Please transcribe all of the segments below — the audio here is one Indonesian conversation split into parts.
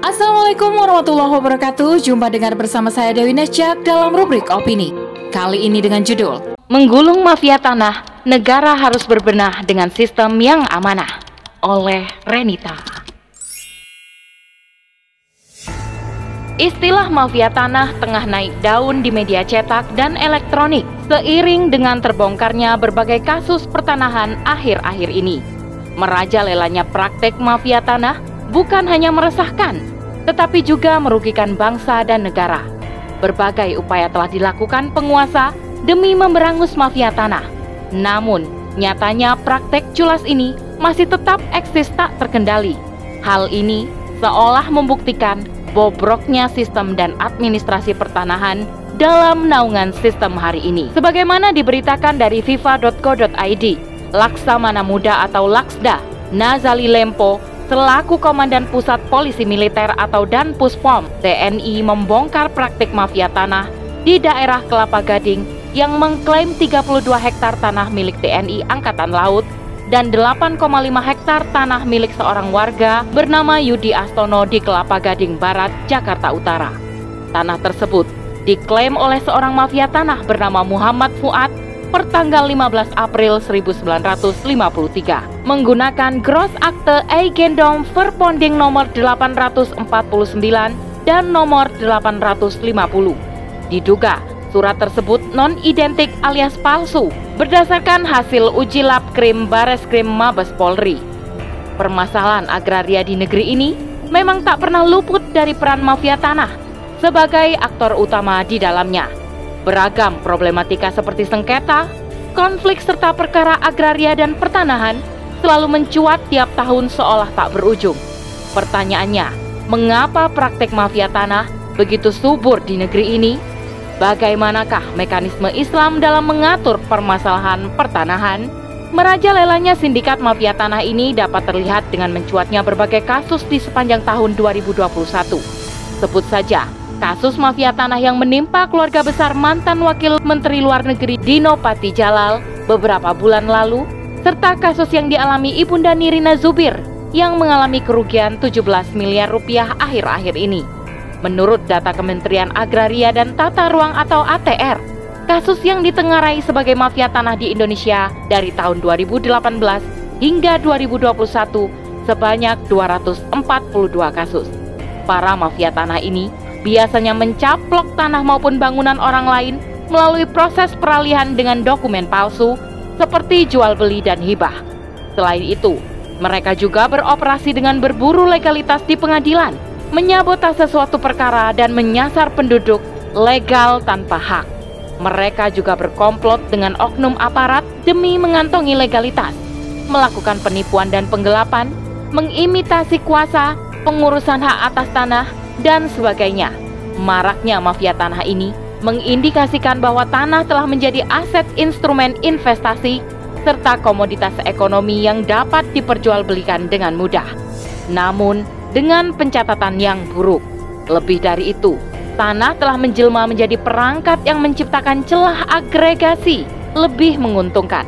Assalamualaikum warahmatullahi wabarakatuh. Jumpa dengan bersama saya Dewi Nesjak dalam rubrik opini. Kali ini dengan judul Menggulung Mafia Tanah, Negara Harus Berbenah dengan Sistem yang Amanah oleh Renita. Istilah mafia tanah tengah naik daun di media cetak dan elektronik seiring dengan terbongkarnya berbagai kasus pertanahan akhir-akhir ini. Merajalelanya praktek mafia tanah bukan hanya meresahkan, tetapi juga merugikan bangsa dan negara. Berbagai upaya telah dilakukan penguasa demi memberangus mafia tanah. Namun, nyatanya praktek culas ini masih tetap eksis tak terkendali. Hal ini seolah membuktikan bobroknya sistem dan administrasi pertanahan dalam naungan sistem hari ini. Sebagaimana diberitakan dari fifa.co.id, Laksamana Muda atau Laksda, Nazali Lempo selaku Komandan Pusat Polisi Militer atau Danpuspom TNI membongkar praktik mafia tanah di daerah Kelapa Gading yang mengklaim 32 hektar tanah milik TNI Angkatan Laut dan 8,5 hektar tanah milik seorang warga bernama Yudi Astono di Kelapa Gading Barat, Jakarta Utara. Tanah tersebut diklaim oleh seorang mafia tanah bernama Muhammad Fuad pertanggal 15 April 1953 menggunakan Gross Akte Eigendom Verponding nomor 849 dan nomor 850. Diduga surat tersebut non-identik alias palsu berdasarkan hasil uji lab krim Bares Krim Mabes Polri. Permasalahan agraria di negeri ini memang tak pernah luput dari peran mafia tanah sebagai aktor utama di dalamnya. Beragam problematika seperti sengketa, konflik serta perkara agraria dan pertanahan selalu mencuat tiap tahun seolah tak berujung. Pertanyaannya, mengapa praktek mafia tanah begitu subur di negeri ini? Bagaimanakah mekanisme Islam dalam mengatur permasalahan pertanahan? Merajalelanya sindikat mafia tanah ini dapat terlihat dengan mencuatnya berbagai kasus di sepanjang tahun 2021. Sebut saja Kasus mafia tanah yang menimpa keluarga besar mantan Wakil Menteri Luar Negeri Dino Pati Jalal beberapa bulan lalu, serta kasus yang dialami Ibunda Nirina Zubir yang mengalami kerugian 17 miliar rupiah akhir-akhir ini. Menurut data Kementerian Agraria dan Tata Ruang atau ATR, kasus yang ditengarai sebagai mafia tanah di Indonesia dari tahun 2018 hingga 2021 sebanyak 242 kasus. Para mafia tanah ini biasanya mencaplok tanah maupun bangunan orang lain melalui proses peralihan dengan dokumen palsu seperti jual beli dan hibah. Selain itu, mereka juga beroperasi dengan berburu legalitas di pengadilan, menyabotase sesuatu perkara dan menyasar penduduk legal tanpa hak. Mereka juga berkomplot dengan oknum aparat demi mengantongi legalitas, melakukan penipuan dan penggelapan, mengimitasi kuasa, pengurusan hak atas tanah, dan sebagainya. Maraknya mafia tanah ini mengindikasikan bahwa tanah telah menjadi aset instrumen investasi serta komoditas ekonomi yang dapat diperjualbelikan dengan mudah. Namun, dengan pencatatan yang buruk. Lebih dari itu, tanah telah menjelma menjadi perangkat yang menciptakan celah agregasi lebih menguntungkan.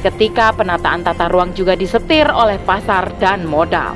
Ketika penataan tata ruang juga disetir oleh pasar dan modal.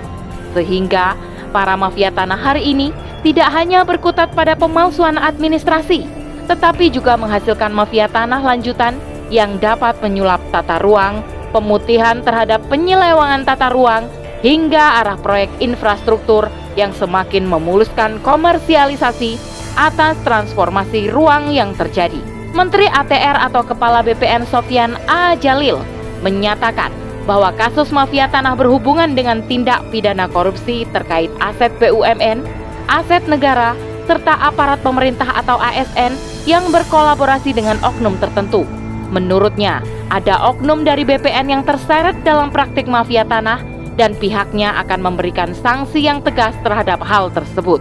Sehingga para mafia tanah hari ini tidak hanya berkutat pada pemalsuan administrasi, tetapi juga menghasilkan mafia tanah lanjutan yang dapat menyulap tata ruang, pemutihan terhadap penyelewangan tata ruang, hingga arah proyek infrastruktur yang semakin memuluskan komersialisasi atas transformasi ruang yang terjadi. Menteri ATR atau Kepala BPN Sofian A. Jalil menyatakan bahwa kasus mafia tanah berhubungan dengan tindak pidana korupsi terkait aset BUMN aset negara, serta aparat pemerintah atau ASN yang berkolaborasi dengan oknum tertentu. Menurutnya, ada oknum dari BPN yang terseret dalam praktik mafia tanah dan pihaknya akan memberikan sanksi yang tegas terhadap hal tersebut.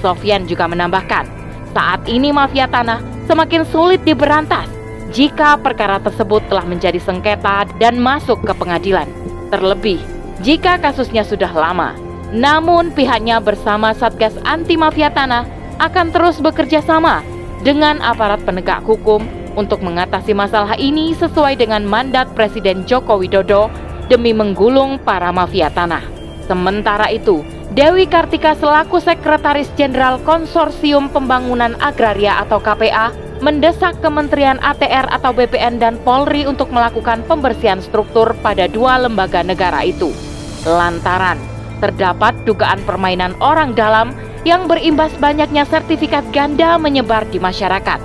Sofian juga menambahkan, saat ini mafia tanah semakin sulit diberantas jika perkara tersebut telah menjadi sengketa dan masuk ke pengadilan. Terlebih, jika kasusnya sudah lama, namun pihaknya bersama Satgas Anti Mafia Tanah akan terus bekerja sama dengan aparat penegak hukum untuk mengatasi masalah ini sesuai dengan mandat Presiden Joko Widodo demi menggulung para mafia tanah. Sementara itu, Dewi Kartika selaku Sekretaris Jenderal Konsorsium Pembangunan Agraria atau KPA mendesak Kementerian ATR atau BPN dan Polri untuk melakukan pembersihan struktur pada dua lembaga negara itu. Lantaran terdapat dugaan permainan orang dalam yang berimbas banyaknya sertifikat ganda menyebar di masyarakat.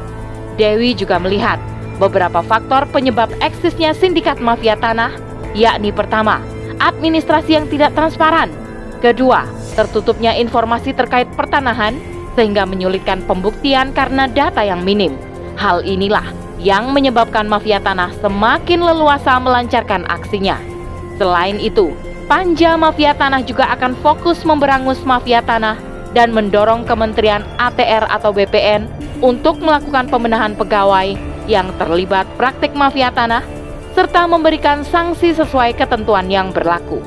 Dewi juga melihat beberapa faktor penyebab eksisnya sindikat mafia tanah, yakni pertama, administrasi yang tidak transparan. Kedua, tertutupnya informasi terkait pertanahan sehingga menyulitkan pembuktian karena data yang minim. Hal inilah yang menyebabkan mafia tanah semakin leluasa melancarkan aksinya. Selain itu, Panja Mafia Tanah juga akan fokus memberangus mafia tanah dan mendorong Kementerian ATR atau BPN untuk melakukan pembenahan pegawai yang terlibat praktik mafia tanah serta memberikan sanksi sesuai ketentuan yang berlaku.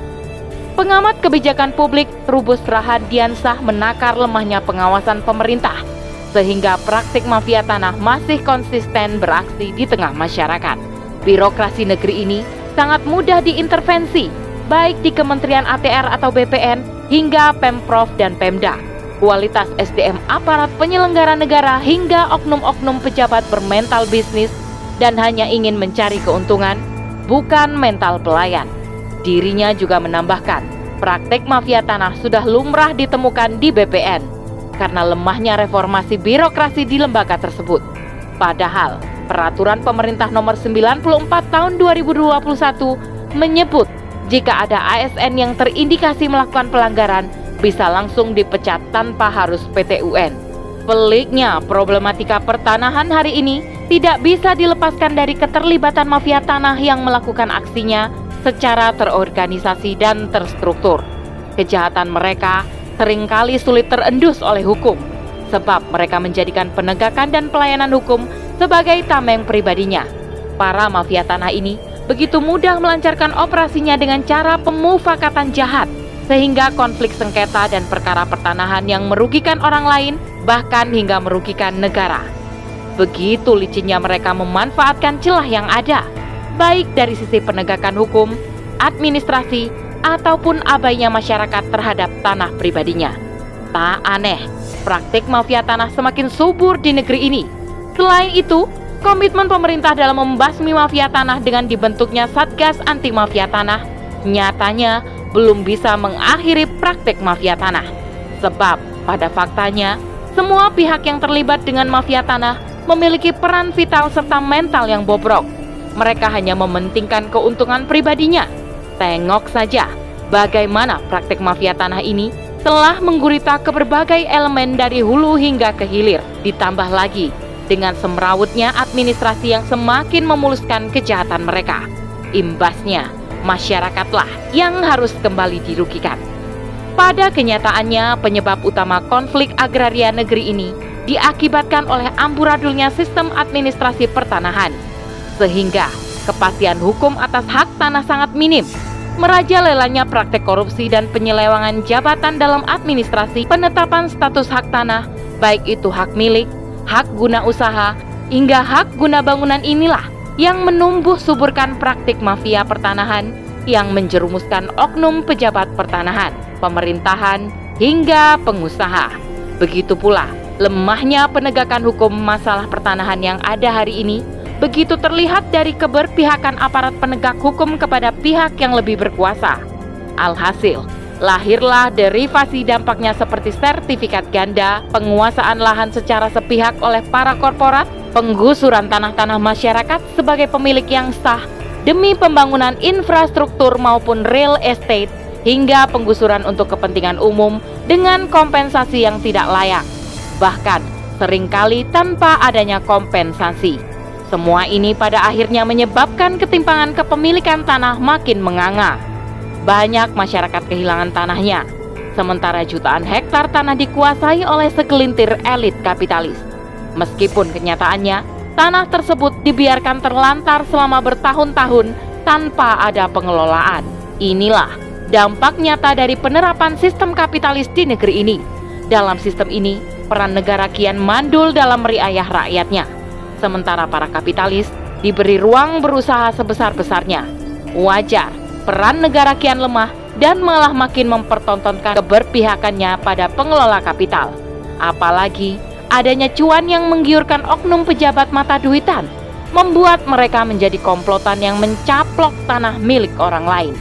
Pengamat kebijakan publik Rubus Rahadiansah menakar lemahnya pengawasan pemerintah sehingga praktik mafia tanah masih konsisten beraksi di tengah masyarakat. Birokrasi negeri ini sangat mudah diintervensi, baik di Kementerian ATR atau BPN hingga Pemprov dan Pemda. Kualitas SDM aparat penyelenggara negara hingga oknum-oknum pejabat bermental bisnis dan hanya ingin mencari keuntungan, bukan mental pelayan. Dirinya juga menambahkan, praktek mafia tanah sudah lumrah ditemukan di BPN karena lemahnya reformasi birokrasi di lembaga tersebut. Padahal, peraturan pemerintah nomor 94 tahun 2021 menyebut jika ada ASN yang terindikasi melakukan pelanggaran bisa langsung dipecat tanpa harus PTUN. Peliknya, problematika pertanahan hari ini tidak bisa dilepaskan dari keterlibatan mafia tanah yang melakukan aksinya secara terorganisasi dan terstruktur. Kejahatan mereka sering kali sulit terendus oleh hukum, sebab mereka menjadikan penegakan dan pelayanan hukum sebagai tameng pribadinya. Para mafia tanah ini begitu mudah melancarkan operasinya dengan cara pemufakatan jahat, sehingga konflik sengketa dan perkara pertanahan yang merugikan orang lain, bahkan hingga merugikan negara. Begitu licinnya mereka memanfaatkan celah yang ada, baik dari sisi penegakan hukum, administrasi, ataupun abainya masyarakat terhadap tanah pribadinya. Tak aneh, praktik mafia tanah semakin subur di negeri ini. Selain itu, komitmen pemerintah dalam membasmi mafia tanah dengan dibentuknya Satgas Anti Mafia Tanah nyatanya belum bisa mengakhiri praktik mafia tanah. Sebab pada faktanya, semua pihak yang terlibat dengan mafia tanah memiliki peran vital serta mental yang bobrok. Mereka hanya mementingkan keuntungan pribadinya. Tengok saja bagaimana praktik mafia tanah ini telah menggurita ke berbagai elemen dari hulu hingga ke hilir. Ditambah lagi dengan semrawutnya administrasi yang semakin memuluskan kejahatan mereka. Imbasnya, masyarakatlah yang harus kembali dirugikan. Pada kenyataannya, penyebab utama konflik agraria negeri ini diakibatkan oleh amburadulnya sistem administrasi pertanahan, sehingga kepastian hukum atas hak tanah sangat minim. Merajalelanya praktek korupsi dan penyelewangan jabatan dalam administrasi penetapan status hak tanah, baik itu hak milik, hak guna usaha, hingga hak guna bangunan inilah yang menumbuh suburkan praktik mafia pertanahan yang menjerumuskan oknum pejabat pertanahan, pemerintahan, hingga pengusaha. Begitu pula Lemahnya penegakan hukum masalah pertanahan yang ada hari ini begitu terlihat dari keberpihakan aparat penegak hukum kepada pihak yang lebih berkuasa. Alhasil, lahirlah derivasi dampaknya seperti sertifikat ganda, penguasaan lahan secara sepihak oleh para korporat, penggusuran tanah-tanah masyarakat sebagai pemilik yang sah demi pembangunan infrastruktur maupun real estate, hingga penggusuran untuk kepentingan umum dengan kompensasi yang tidak layak bahkan sering kali tanpa adanya kompensasi. Semua ini pada akhirnya menyebabkan ketimpangan kepemilikan tanah makin menganga. Banyak masyarakat kehilangan tanahnya, sementara jutaan hektar tanah dikuasai oleh segelintir elit kapitalis. Meskipun kenyataannya, tanah tersebut dibiarkan terlantar selama bertahun-tahun tanpa ada pengelolaan. Inilah dampak nyata dari penerapan sistem kapitalis di negeri ini. Dalam sistem ini, peran negara kian mandul dalam meriayah rakyatnya, sementara para kapitalis diberi ruang berusaha sebesar-besarnya. Wajar, peran negara kian lemah dan malah makin mempertontonkan keberpihakannya pada pengelola kapital. Apalagi adanya cuan yang menggiurkan oknum pejabat mata duitan, membuat mereka menjadi komplotan yang mencaplok tanah milik orang lain.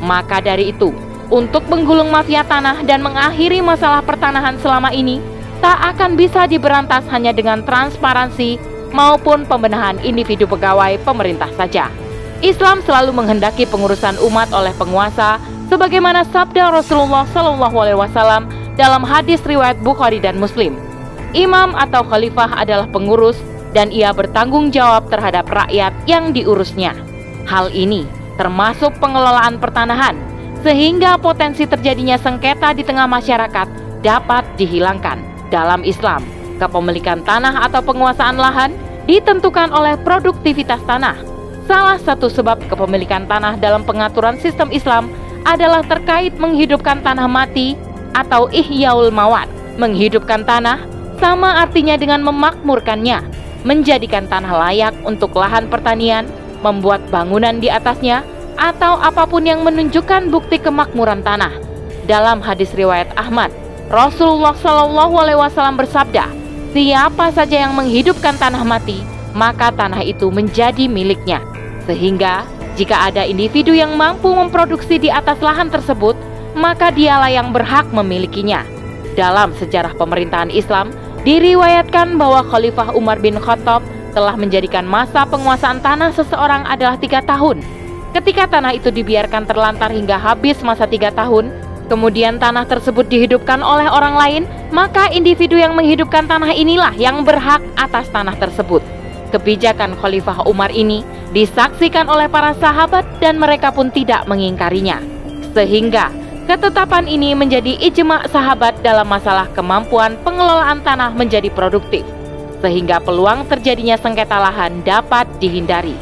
Maka dari itu, untuk menggulung mafia tanah dan mengakhiri masalah pertanahan selama ini, tak akan bisa diberantas hanya dengan transparansi maupun pembenahan individu pegawai pemerintah saja. Islam selalu menghendaki pengurusan umat oleh penguasa sebagaimana sabda Rasulullah Shallallahu alaihi wasallam dalam hadis riwayat Bukhari dan Muslim. Imam atau khalifah adalah pengurus dan ia bertanggung jawab terhadap rakyat yang diurusnya. Hal ini termasuk pengelolaan pertanahan sehingga potensi terjadinya sengketa di tengah masyarakat dapat dihilangkan. Dalam Islam, kepemilikan tanah atau penguasaan lahan ditentukan oleh produktivitas tanah. Salah satu sebab kepemilikan tanah dalam pengaturan sistem Islam adalah terkait menghidupkan tanah mati atau ihyaul mawat. Menghidupkan tanah sama artinya dengan memakmurkannya, menjadikan tanah layak untuk lahan pertanian, membuat bangunan di atasnya, atau apa pun yang menunjukkan bukti kemakmuran tanah. Dalam hadis riwayat Ahmad, Rasulullah Shallallahu Alaihi Wasallam bersabda, siapa saja yang menghidupkan tanah mati, maka tanah itu menjadi miliknya. Sehingga jika ada individu yang mampu memproduksi di atas lahan tersebut, maka dialah yang berhak memilikinya. Dalam sejarah pemerintahan Islam, diriwayatkan bahwa Khalifah Umar bin Khattab telah menjadikan masa penguasaan tanah seseorang adalah tiga tahun Ketika tanah itu dibiarkan terlantar hingga habis masa tiga tahun, kemudian tanah tersebut dihidupkan oleh orang lain, maka individu yang menghidupkan tanah inilah yang berhak atas tanah tersebut. Kebijakan Khalifah Umar ini disaksikan oleh para sahabat dan mereka pun tidak mengingkarinya. Sehingga ketetapan ini menjadi ijma sahabat dalam masalah kemampuan pengelolaan tanah menjadi produktif. Sehingga peluang terjadinya sengketa lahan dapat dihindari.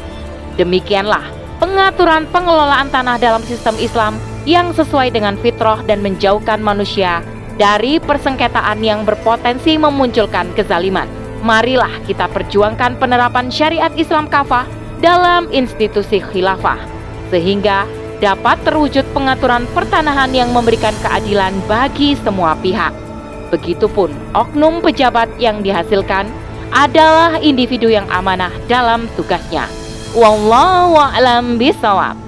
Demikianlah pengaturan pengelolaan tanah dalam sistem Islam yang sesuai dengan fitrah dan menjauhkan manusia dari persengketaan yang berpotensi memunculkan kezaliman. Marilah kita perjuangkan penerapan syariat Islam kafah dalam institusi khilafah sehingga dapat terwujud pengaturan pertanahan yang memberikan keadilan bagi semua pihak. Begitupun oknum pejabat yang dihasilkan adalah individu yang amanah dalam tugasnya. Wallahu a'lam bisawab.